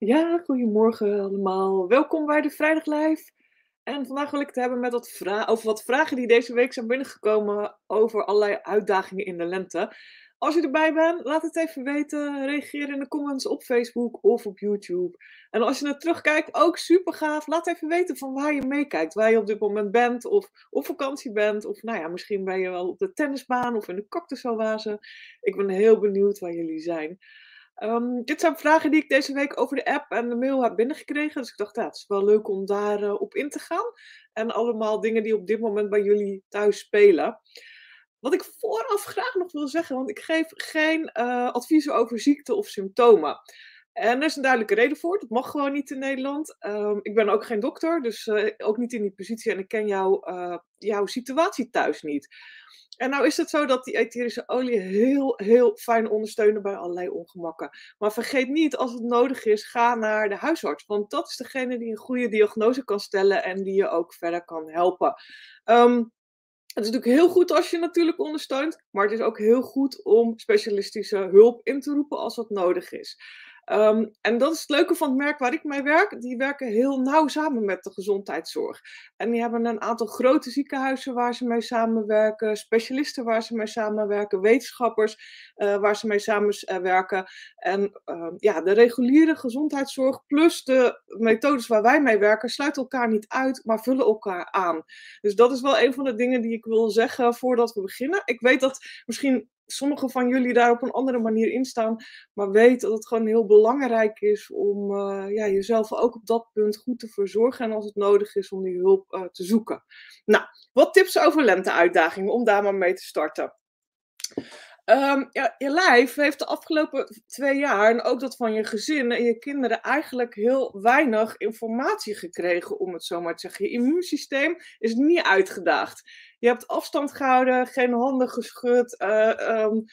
Ja, goedemorgen allemaal. Welkom bij de Vrijdag Live. En vandaag wil ik het hebben met wat over wat vragen die deze week zijn binnengekomen over allerlei uitdagingen in de lente. Als je erbij bent, laat het even weten. Reageer in de comments op Facebook of op YouTube. En als je naar terugkijkt, ook super gaaf. Laat even weten van waar je meekijkt. Waar je op dit moment bent of op vakantie bent. Of nou ja, misschien ben je wel op de tennisbaan of in de cactusoase. Ik ben heel benieuwd waar jullie zijn. Um, dit zijn vragen die ik deze week over de app en de mail heb binnengekregen. Dus ik dacht, ja, het is wel leuk om daarop uh, op in te gaan. En allemaal dingen die op dit moment bij jullie thuis spelen. Wat ik vooraf graag nog wil zeggen, want ik geef geen uh, adviezen over ziekte of symptomen. En er is een duidelijke reden voor. Dat mag gewoon niet in Nederland. Um, ik ben ook geen dokter, dus uh, ook niet in die positie. En ik ken jou, jouw situatie thuis niet. En nou is het zo dat die etherische olie heel, heel fijn ondersteunen bij allerlei ongemakken. Maar vergeet niet, als het nodig is, ga naar de huisarts. Want dat is degene die een goede diagnose kan stellen en die je ook verder kan helpen. Um, het is natuurlijk heel goed als je natuurlijk ondersteunt, maar het is ook heel goed om specialistische hulp in te roepen als dat nodig is. Um, en dat is het leuke van het merk waar ik mee werk. Die werken heel nauw samen met de gezondheidszorg. En die hebben een aantal grote ziekenhuizen waar ze mee samenwerken, specialisten waar ze mee samenwerken, wetenschappers uh, waar ze mee samenwerken. En uh, ja, de reguliere gezondheidszorg plus de methodes waar wij mee werken sluiten elkaar niet uit, maar vullen elkaar aan. Dus dat is wel een van de dingen die ik wil zeggen voordat we beginnen. Ik weet dat misschien sommigen van jullie daar op een andere manier in staan. Maar weet dat het gewoon heel belangrijk is om uh, ja, jezelf ook op dat punt goed te verzorgen. En als het nodig is om die hulp uh, te zoeken. Nou, wat tips over lenteuitdagingen om daar maar mee te starten. Um, ja, je lijf heeft de afgelopen twee jaar, en ook dat van je gezin en je kinderen, eigenlijk heel weinig informatie gekregen, om het zo maar te zeggen. Je immuunsysteem is niet uitgedaagd. Je hebt afstand gehouden, geen handen geschud, uh, um,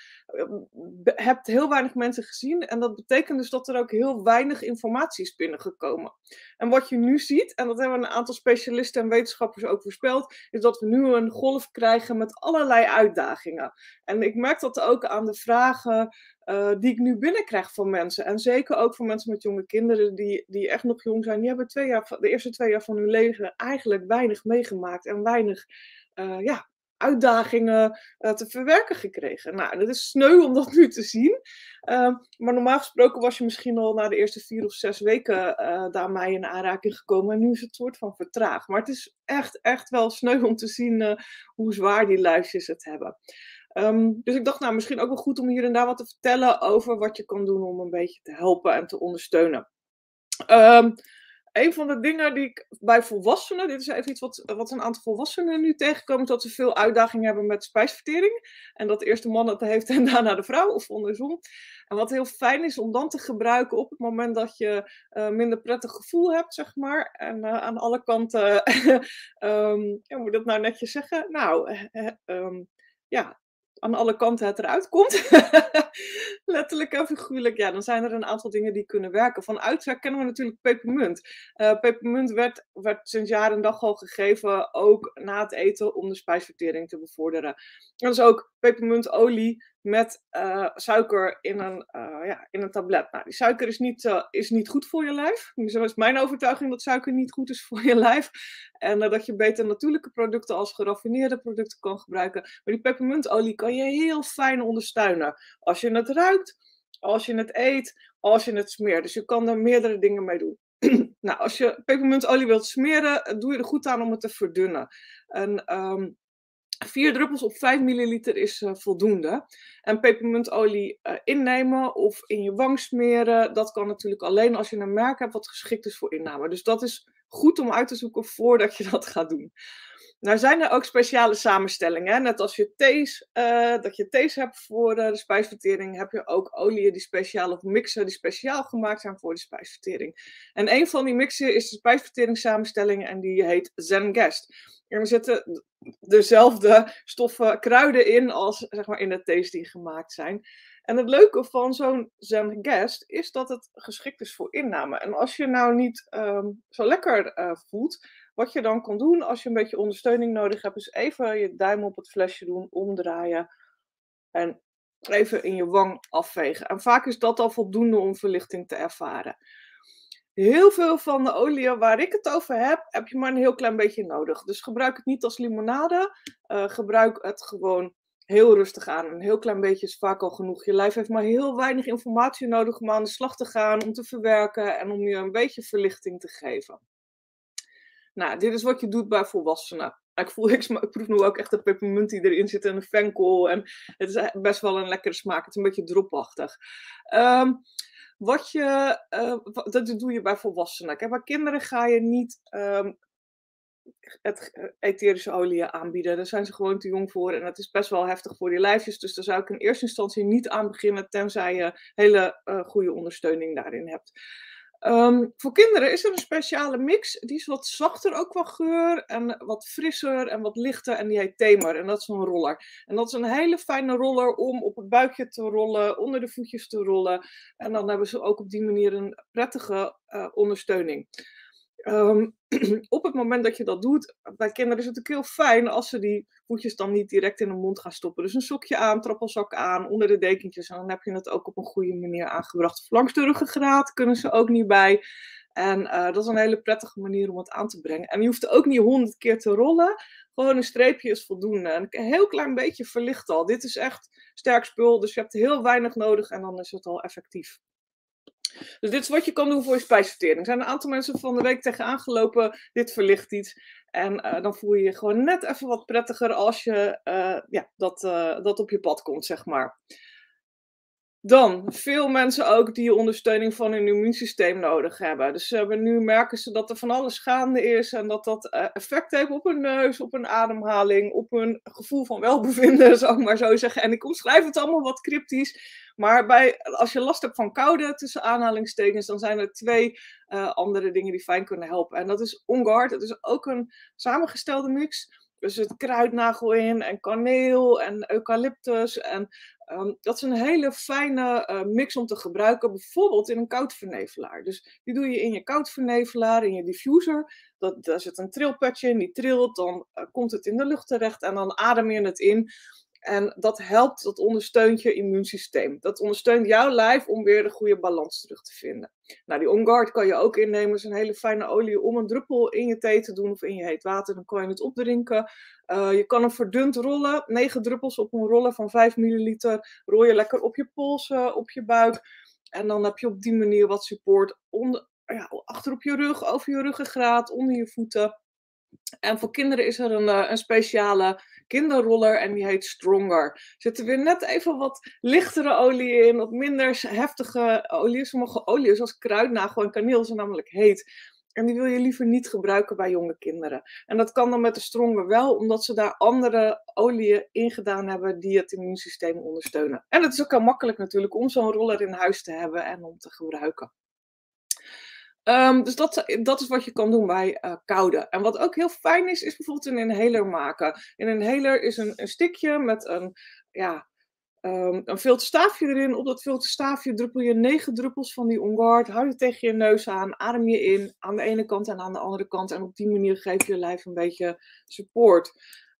hebt heel weinig mensen gezien. En dat betekent dus dat er ook heel weinig informatie is binnengekomen. En wat je nu ziet, en dat hebben een aantal specialisten en wetenschappers ook voorspeld, is dat we nu een golf krijgen met allerlei uitdagingen. En ik merk dat ook aan de vragen uh, die ik nu binnenkrijg van mensen. En zeker ook van mensen met jonge kinderen die, die echt nog jong zijn. Die hebben twee jaar, de eerste twee jaar van hun leven eigenlijk weinig meegemaakt en weinig ja, uitdagingen uh, te verwerken gekregen. Nou, dat is sneu om dat nu te zien. Uh, maar normaal gesproken was je misschien al na de eerste vier of zes weken uh, daarmee in aanraking gekomen. En nu is het soort van vertraagd. Maar het is echt, echt wel sneu om te zien hoe zwaar die lijstjes het hebben. Um, dus ik dacht, nou, misschien ook wel goed om hier en daar wat te vertellen over wat je kan doen om een beetje te helpen en te ondersteunen. Um, een van de dingen die ik bij volwassenen, dit is even iets wat, wat een aantal volwassenen nu tegenkomen, dat ze veel uitdagingen hebben met spijsvertering. En dat eerst de man het heeft en daarna de vrouw, of andersom. En wat heel fijn is om dan te gebruiken op het moment dat je uh, minder prettig gevoel hebt, zeg maar. En uh, aan alle kanten, um, ja, moet ik dat nou netjes zeggen? Nou, um, ja, aan alle kanten het eruit komt. Letterlijk en figuurlijk. Ja, dan zijn er een aantal dingen die kunnen werken. Van uitwerk kennen we natuurlijk pepermunt. Uh, pepermunt werd, werd sinds jaar en dag al gegeven, ook na het eten, om de spijsvertering te bevorderen. Dat is ook pepermuntolie met uh, suiker in een, uh, ja, in een tablet. Nou, die suiker is niet, uh, is niet goed voor je lijf. Dus dat is mijn overtuiging dat suiker niet goed is voor je lijf. En dat je beter natuurlijke producten als geraffineerde producten kan gebruiken. Maar die pepermuntolie kan je heel fijn ondersteunen. Als je het ruikt, als je het eet, als je het smeert. Dus je kan er meerdere dingen mee doen. nou, als je pepermuntolie wilt smeren, doe je er goed aan om het te verdunnen. En um, Vier druppels op 5 milliliter is uh, voldoende. En pepermuntolie uh, innemen of in je wang smeren, dat kan natuurlijk alleen als je een merk hebt wat geschikt is voor inname. Dus dat is goed om uit te zoeken voordat je dat gaat doen. Nou zijn er ook speciale samenstellingen. Net als je thees, uh, dat je thees hebt voor de spijsvertering, heb je ook oliën die speciaal of mixen die speciaal gemaakt zijn voor de spijsvertering. En een van die mixen is de spijsverteringssamenstelling en die heet Zengest. Er zitten dezelfde stoffen kruiden in als zeg maar, in de thees die gemaakt zijn. En het leuke van zo'n Zengest is dat het geschikt is voor inname. En als je nou niet um, zo lekker uh, voelt, wat je dan kan doen als je een beetje ondersteuning nodig hebt, is even je duim op het flesje doen, omdraaien en even in je wang afvegen. En vaak is dat al voldoende om verlichting te ervaren. Heel veel van de oliën waar ik het over heb, heb je maar een heel klein beetje nodig. Dus gebruik het niet als limonade. Uh, gebruik het gewoon heel rustig aan. Een heel klein beetje is vaak al genoeg. Je lijf heeft maar heel weinig informatie nodig om aan de slag te gaan, om te verwerken en om je een beetje verlichting te geven. Nou, dit is wat je doet bij volwassenen. Ik, voel, ik, ik proef nu ook echt de pepermunt die erin zit en de venkel. En het is best wel een lekkere smaak. Het is een beetje dropachtig. Um, wat je, uh, dat doe je bij volwassenen. Kijk, bij kinderen ga je niet um, het eh, etherische olie aanbieden. Daar zijn ze gewoon te jong voor en het is best wel heftig voor die lijfjes. Dus daar zou ik in eerste instantie niet aan beginnen, tenzij je hele uh, goede ondersteuning daarin hebt. Um, voor kinderen is er een speciale mix. Die is wat zachter ook qua geur en wat frisser en wat lichter. En die heet Tamer. En dat is een roller. En dat is een hele fijne roller om op het buikje te rollen, onder de voetjes te rollen. En dan hebben ze ook op die manier een prettige uh, ondersteuning. Um, op het moment dat je dat doet, bij kinderen is het natuurlijk heel fijn als ze die voetjes dan niet direct in de mond gaan stoppen. Dus een sokje aan, trappelzak aan, onder de dekentjes. En dan heb je het ook op een goede manier aangebracht. Langs de kunnen ze ook niet bij. En uh, dat is een hele prettige manier om het aan te brengen. En je hoeft ook niet honderd keer te rollen. Gewoon een streepje is voldoende. En een heel klein beetje verlicht al. Dit is echt sterk spul, dus je hebt heel weinig nodig en dan is het al effectief. Dus dit is wat je kan doen voor je spijsvertering. Er zijn een aantal mensen van de week tegenaan gelopen. Dit verlicht iets. En uh, dan voel je je gewoon net even wat prettiger als je uh, ja, dat, uh, dat op je pad komt, zeg maar. Dan, veel mensen ook die ondersteuning van hun immuunsysteem nodig hebben. Dus uh, nu merken ze dat er van alles gaande is en dat dat uh, effect heeft op hun neus, op hun ademhaling, op hun gevoel van welbevinden, zou ik maar zo zeggen. En ik omschrijf het allemaal wat cryptisch. Maar bij, als je last hebt van koude, tussen aanhalingstekens, dan zijn er twee uh, andere dingen die fijn kunnen helpen. En dat is OnGuard. Het is ook een samengestelde mix. Dus het kruidnagel in en kaneel en eucalyptus. En um, dat is een hele fijne uh, mix om te gebruiken, bijvoorbeeld in een koudvernevelaar. Dus die doe je in je koudvernevelaar, in je diffuser. Dat, daar zit een trilpetje in, die trilt, dan uh, komt het in de lucht terecht en dan adem je het in. En dat helpt, dat ondersteunt je immuunsysteem. Dat ondersteunt jouw lijf om weer de goede balans terug te vinden. Nou, die OnGuard kan je ook innemen. Het is een hele fijne olie om een druppel in je thee te doen of in je heet water. Dan kan je het opdrinken. Uh, je kan hem verdund rollen. 9 druppels op een roller van 5 milliliter. Rol je lekker op je polsen, op je buik. En dan heb je op die manier wat support onder, ja, achter op je rug, over je ruggengraat, onder je voeten. En voor kinderen is er een, eh, een speciale kinderroller en die heet Stronger. Er zitten weer net even wat lichtere olie in, wat minder heftige olie. Sommige oliën, zoals kruidnagel en kaneel, zijn namelijk heet. En die wil je liever niet gebruiken bij jonge kinderen. En dat kan dan met de Stronger wel, omdat ze daar andere oliën in gedaan hebben die het immuunsysteem ondersteunen. En het is ook heel makkelijk natuurlijk om zo'n roller in huis te hebben en om te gebruiken. Um, dus dat, dat is wat je kan doen bij uh, koude. En wat ook heel fijn is, is bijvoorbeeld een inhaler maken. Een inhaler is een, een stikje met een, ja, um, een filterstaafje erin. Op dat filterstaafje druppel je negen druppels van die OnGuard. Hou je tegen je neus aan, adem je in aan de ene kant en aan de andere kant. En op die manier geef je je lijf een beetje support.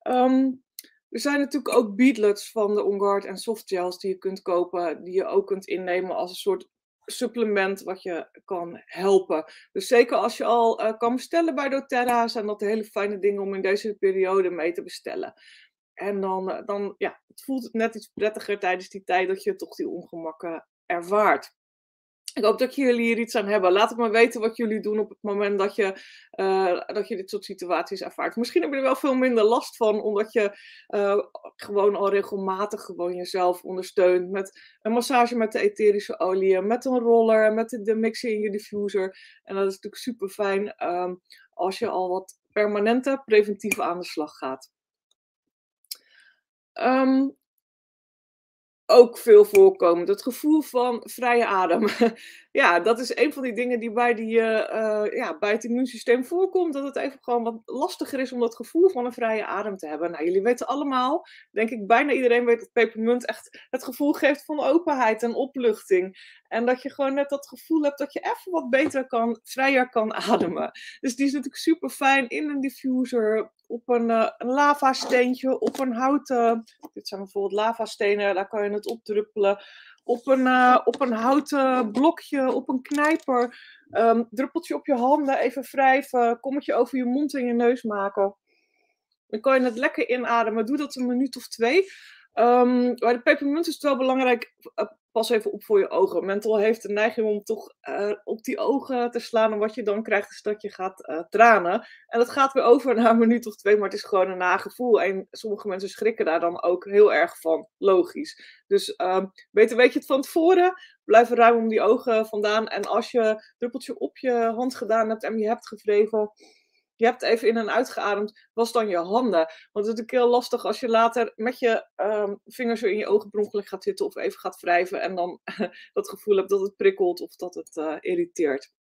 Um, er zijn natuurlijk ook beadlets van de OnGuard en softgels die je kunt kopen, die je ook kunt innemen als een soort supplement wat je kan helpen. Dus zeker als je al uh, kan bestellen bij doTERRA, zijn dat hele fijne dingen om in deze periode mee te bestellen. En dan, uh, dan ja, het voelt het net iets prettiger tijdens die tijd dat je toch die ongemakken ervaart. Ik hoop dat jullie hier iets aan hebben. Laat het maar weten wat jullie doen op het moment dat je, uh, dat je dit soort situaties ervaart. Misschien heb je er wel veel minder last van, omdat je uh, gewoon al regelmatig gewoon jezelf ondersteunt. Met een massage met de etherische olie, met een roller, met de, de in je diffuser. En dat is natuurlijk super fijn um, als je al wat permanente preventief aan de slag gaat. Um, ook veel voorkomend. Het gevoel van vrije adem. ja, dat is een van die dingen die bij, die, uh, ja, bij het immuunsysteem voorkomt. Dat het even gewoon wat lastiger is om dat gevoel van een vrije adem te hebben. Nou, jullie weten allemaal, denk ik, bijna iedereen weet dat pepermunt echt het gevoel geeft van openheid en opluchting. En dat je gewoon net dat gevoel hebt dat je even wat beter kan, vrijer kan ademen. Dus die is natuurlijk super fijn in een diffuser, op een, uh, een lavasteentje, op een houten. Dit zijn bijvoorbeeld lavastenen, daar kan je het opdruppelen. Op een, uh, op een houten blokje, op een knijper. Ehm, druppeltje op je handen, even wrijven, kommetje over je mond en je neus maken. Dan kan je het lekker inademen. Doe dat een minuut of twee. Um, bij de pepermunt is het wel belangrijk, eh, pas even op voor je ogen. Mental heeft de neiging om toch uh, op die ogen te slaan. En wat je dan krijgt is dat je gaat uh, tranen. En dat gaat weer over na een minuut of twee, maar het is gewoon een nagevoel. En sommige mensen schrikken daar dan ook heel erg van, logisch. Dus um, beter weet je het van tevoren. Blijf ruim om die ogen vandaan. En als je druppeltje op je hand gedaan hebt en je hebt gewreven je hebt even in en uitgeademd, was dan je handen. Want het is natuurlijk heel lastig als je later met je um, vingers zo in je ogen per gaat zitten of even gaat wrijven en dan dat gevoel hebt dat het prikkelt of dat het uh, irriteert.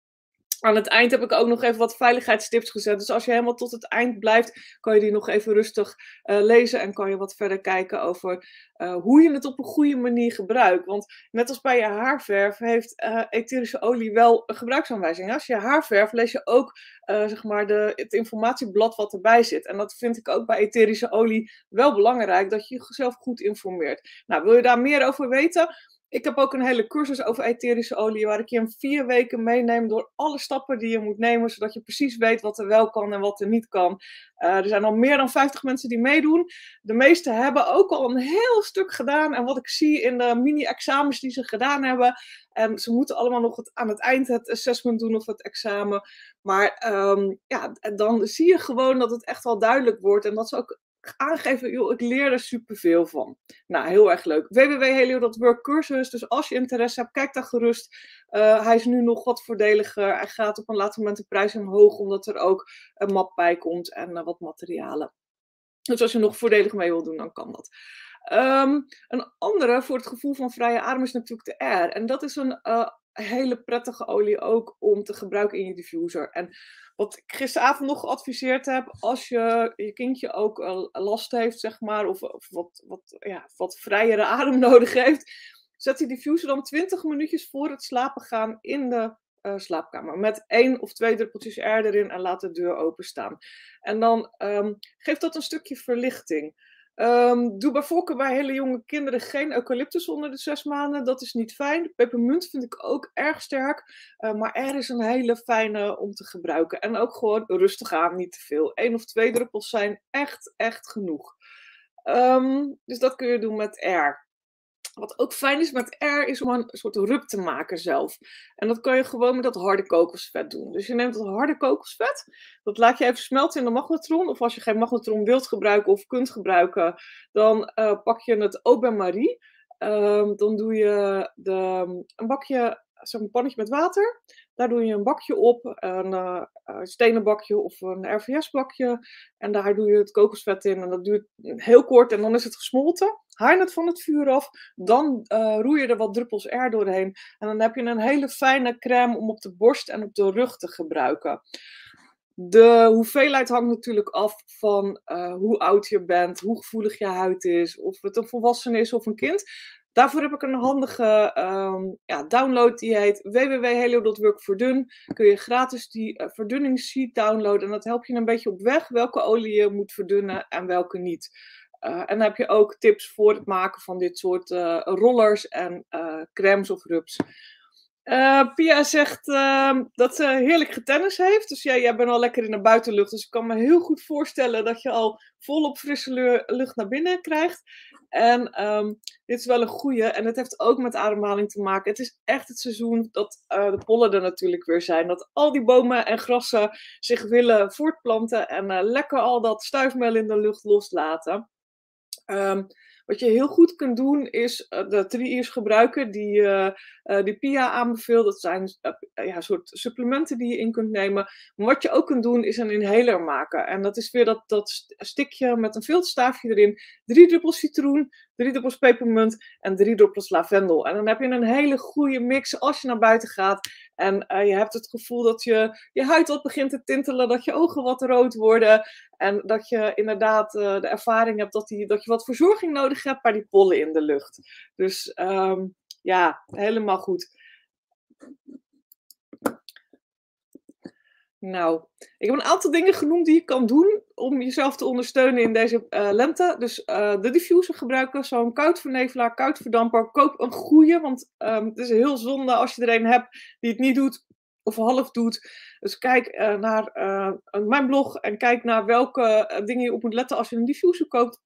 Aan het eind heb ik ook nog even wat veiligheidstips gezet. Dus als je helemaal tot het eind blijft, kan je die nog even rustig uh, lezen en kan je wat verder kijken over uh, hoe je het op een goede manier gebruikt. Want net als bij je haarverf heeft uh, etherische olie wel een gebruiksaanwijzing. Als je haarverf lees je ook zeg maar de, het informatieblad wat erbij zit. En dat vind ik ook bij etherische olie wel belangrijk, dat je jezelf goed informeert. Nou, wil je daar meer over weten? Ik heb ook een hele cursus over etherische olie, waar ik je in vier weken meeneem door alle stappen die je moet nemen, zodat je precies weet wat er wel kan en wat er niet kan. Uh, er zijn al meer dan 50 mensen die meedoen. De meeste hebben ook al een heel stuk gedaan. En wat ik zie in de mini-examens die ze gedaan hebben, en ze moeten allemaal nog het, aan het eind het assessment doen of het examen. Maar um, ja, dan zie je gewoon dat het echt wel duidelijk wordt en dat ze ook aangeven, joh, ik leer er superveel van. Nou, heel erg leuk. www.helio.work cursus. Dus als je interesse hebt, kijk daar gerust. Uh, hij is nu nog wat voordeliger. Hij gaat op een later moment de prijs omhoog, omdat er ook een map bij komt en uh, wat materialen. Dus als je nog voordelig mee wil doen, dan kan dat. Um, een andere voor het gevoel van vrije adem is natuurlijk de R. En dat is een uh, hele prettige olie ook om te gebruiken in je diffuser. En wat ik gisteravond nog geadviseerd heb, als je je kindje ook uh, last heeft, zeg maar, of, of wat, wat, ja, wat vrijere adem nodig heeft, zet die diffuser dan 20 minuutjes voor het slapen gaan in de uh, slaapkamer. Met één of twee druppeltjes air erin en laat de deur openstaan. En dan um, geeft dat een stukje verlichting. Um, doe bij voorkeur bij hele jonge kinderen geen eucalyptus onder de zes maanden. Dat is niet fijn. Pepermunt vind ik ook erg sterk. Uh, maar er is een hele fijne om te gebruiken. En ook gewoon rustig aan, niet te veel. Eén of twee druppels zijn echt, echt genoeg. Um, dus dat kun je doen met R. Wat ook fijn is met R, is om een soort rub te maken zelf. En dat kan je gewoon met dat harde kokosvet doen. Dus je neemt dat harde kokosvet, dat laat je even smelten in de magnetron. Of als je geen magnetron wilt gebruiken of kunt gebruiken, dan uh, pak je het Eau Marie. Um, dan doe je de, een bakje, zo'n pannetje met water. Daar doe je een bakje op, een uh, stenen bakje of een RVS bakje. En daar doe je het kokosvet in en dat duurt heel kort en dan is het gesmolten. Haal het van het vuur af, dan uh, roer je er wat druppels air doorheen. En dan heb je een hele fijne crème om op de borst en op de rug te gebruiken. De hoeveelheid hangt natuurlijk af van hoe oud je bent, hoe gevoelig je huid is, of het een volwassene is of een kind. Daarvoor heb ik een handige um, ja, download die heet www.helio.work verdun. Kun je gratis die uh, verdunningssheet downloaden en dat helpt je een beetje op weg welke olie je moet verdunnen en welke niet. Uh, en dan heb je ook tips voor het maken van dit soort uh, rollers en crèmes of rubs. Pia zegt ehm, dat ze heerlijk getennis heeft. Dus ja, jij bent al lekker in de buitenlucht. Dus ik kan me heel goed voorstellen dat je al volop frisse lucht naar binnen krijgt. En um, dit is wel een goede. En het heeft ook met ademhaling te maken. Het is echt het seizoen dat de pollen er natuurlijk weer zijn. Dat al die bomen en grassen zich willen voortplanten. En lekker al dat stuifmeel in de lucht loslaten. Um, wat je heel goed kunt doen is uh, de drie gebruiken die, uh, uh, die PIA aanbeveelt. Dat zijn ja, soort supplementen die je in kunt nemen. Maar wat je ook kunt doen is een inhaler maken. En dat is weer dat, dat stikje met een filterstaafje erin. Drie druppels citroen, drie druppels pepermunt en drie druppels lavendel. En dan heb je een hele goede mix als je naar buiten gaat. En uh, je hebt het gevoel dat je, je huid wat begint te tintelen, dat je ogen wat rood worden. En dat je inderdaad uh, de ervaring hebt dat, die, dat je wat verzorging nodig hebt bij die pollen in de lucht. Dus um, ja, helemaal goed. Nou, ik heb een aantal dingen genoemd die je kan doen om jezelf te ondersteunen in deze uh, lente. Dus uh, de diffuser gebruiken, zo'n koud vernevelaar, koud verdamper. Koop een goede, want um, het is heel zonde als je er een hebt die het niet doet. of half doet. Dus kijk naar mijn blog en kijk naar welke dingen je op moet letten als je een diffuser koopt.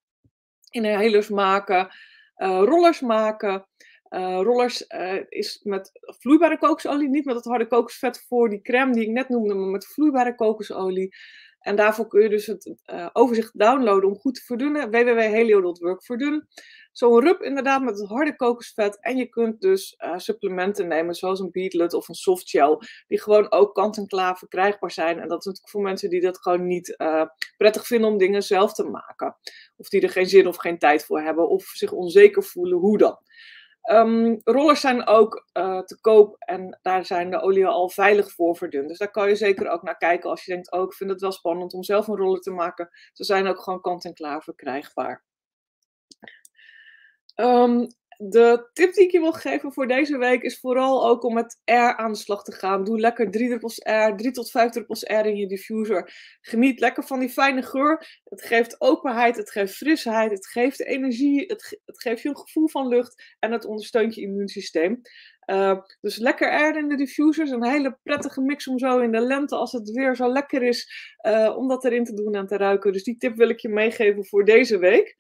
Inhalers maken, rollers maken. Uh, rollers uh, is met vloeibare kokosolie, niet met het harde kokosvet voor die crème die ik net noemde, maar met vloeibare kokosolie. En daarvoor kun je dus het uh, overzicht downloaden om goed te verdunnen. www.helio.work verdun. Zo'n rub inderdaad met het harde kokosvet. En je kunt dus supplementen nemen, zoals een beetlet of een softgel, die gewoon ook kant-en-klaar verkrijgbaar zijn. En dat is natuurlijk voor mensen die dat gewoon niet prettig vinden om dingen zelf te maken. Of die er geen zin of geen tijd voor hebben, of zich onzeker voelen, hoe dan. Um, rollers zijn ook uh, te koop en daar zijn de oliën al veilig voor verdund. Dus daar kan je zeker ook naar kijken als je denkt, oh ik vind het wel spannend om zelf een roller te maken. Ze zijn ook gewoon kant-en-klaar verkrijgbaar. Um, de tip die ik je wil geven voor deze week is vooral ook om met air aan de slag te gaan. Doe lekker 3 druppels air, 3 tot 5 druppels air in je diffuser. Geniet lekker van die fijne geur. Het geeft openheid, het geeft frisheid, het geeft energie, het, het geeft je een gevoel van lucht en het ondersteunt je immuunsysteem. Uh, dus lekker air in de diffusers. Een hele prettige mix om zo in de lente, als het weer zo lekker is, uh, om dat erin te doen en te ruiken. Dus die tip wil ik je meegeven voor deze week.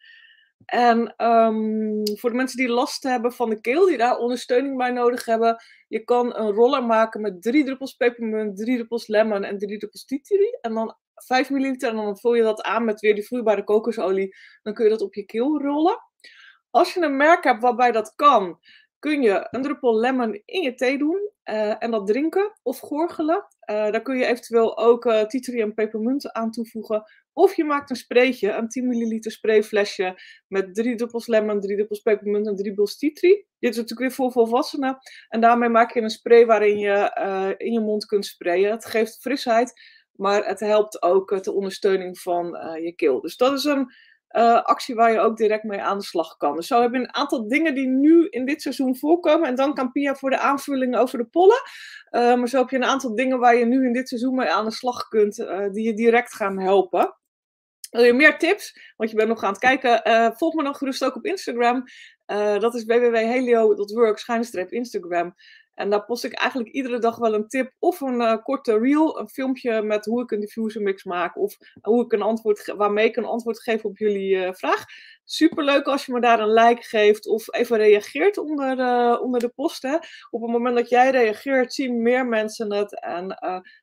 En um, voor de mensen die last hebben van de keel, die daar ondersteuning bij nodig hebben, je kan een roller maken met drie druppels pepermunt, drie druppels lemon en drie druppels titri. En dan 5 milliliter en dan vul je dat aan met weer die vloeibare kokosolie. Dan kun je dat op je keel rollen. Als je een merk hebt waarbij dat kan, kun je een druppel lemon in je thee doen uh, en dat drinken of gorgelen. Uh, daar kun je eventueel ook uh, titri en pepermunt aan toevoegen. Of je maakt een spraytje, een 10 milliliter sprayflesje met drie druppels lemon, drie druppels pepermunt en drie druppels titri. Dit is natuurlijk weer voor volwassenen. En daarmee maak je een spray waarin je uh, in je mond kunt sprayen. Het geeft frisheid, maar het helpt ook de ondersteuning van uh, je keel. Dus dat is een actie waar je ook direct mee aan de slag kan. Dus zo heb je een aantal dingen die nu in dit seizoen voorkomen. En dan kan Pia voor de aanvulling over de pollen. maar zo heb je een aantal dingen waar je nu in dit seizoen mee aan de slag kunt, die je direct gaan helpen. Wil je meer tips? Want je bent nog aan het kijken. Uh, volg me dan gerust ook op Instagram. Uh, dat is www.helio.work, Instagram. En daar post ik eigenlijk iedere dag wel een tip of een uh, korte reel, een filmpje met hoe ik een diffuser mix maak of hoe ik een antwoord, waarmee ik een antwoord geef op jullie uh, vraag. Super leuk als je me daar een like geeft of even reageert onder de, onder de post. Hè. Op het moment dat jij reageert, zien meer mensen het en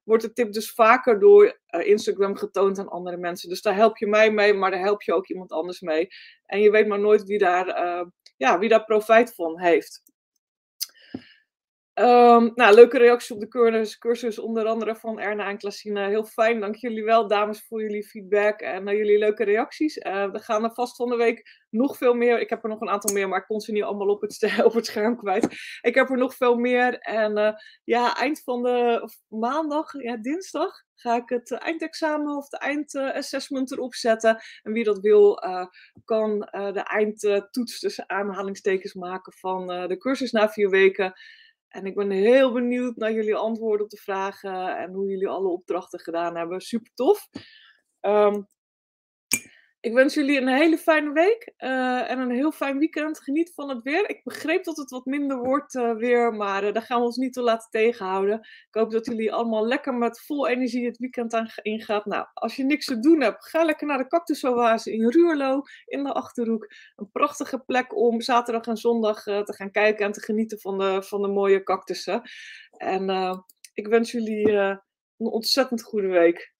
wordt de tip dus vaker door Instagram getoond aan andere mensen. Dus daar help je mij mee, maar daar help je ook iemand anders mee. En je weet maar nooit wie daar, ja, wie daar profijt van heeft. Um, nou, leuke reacties op de cursus, cursus, onder andere van Erna en Klasine. Heel fijn, dank jullie wel, dames, voor jullie feedback en uh, jullie leuke reacties. Uh, we gaan er vast van de week nog veel meer. Ik heb er nog een aantal meer, maar ik kon ze niet allemaal op het, op het scherm kwijt. Ik heb er nog veel meer. En uh, ja, eind van de maandag, ja, dinsdag, ga ik het eindexamen of de eindassessment erop zetten. En wie dat wil, kan de eindtoets tussen aanhalingstekens maken van de cursus na vier weken. En ik ben heel benieuwd naar jullie antwoorden op de vragen en hoe jullie alle opdrachten gedaan hebben. Super tof. Um, ik wens jullie een hele fijne week uh, en een heel fijn weekend. Geniet van het weer. Ik begreep dat het wat minder wordt uh, weer, maar uh, daar gaan we ons niet toe laten tegenhouden. Ik hoop dat jullie allemaal lekker met vol energie het weekend aan ingaat. Nou, als je niks te doen hebt, ga lekker naar de Cactusoase in Ruurlo in de Achterhoek. Een prachtige plek om zaterdag en zondag te gaan kijken en te genieten van de, van de mooie cactussen. En ik wens jullie een ontzettend goede week.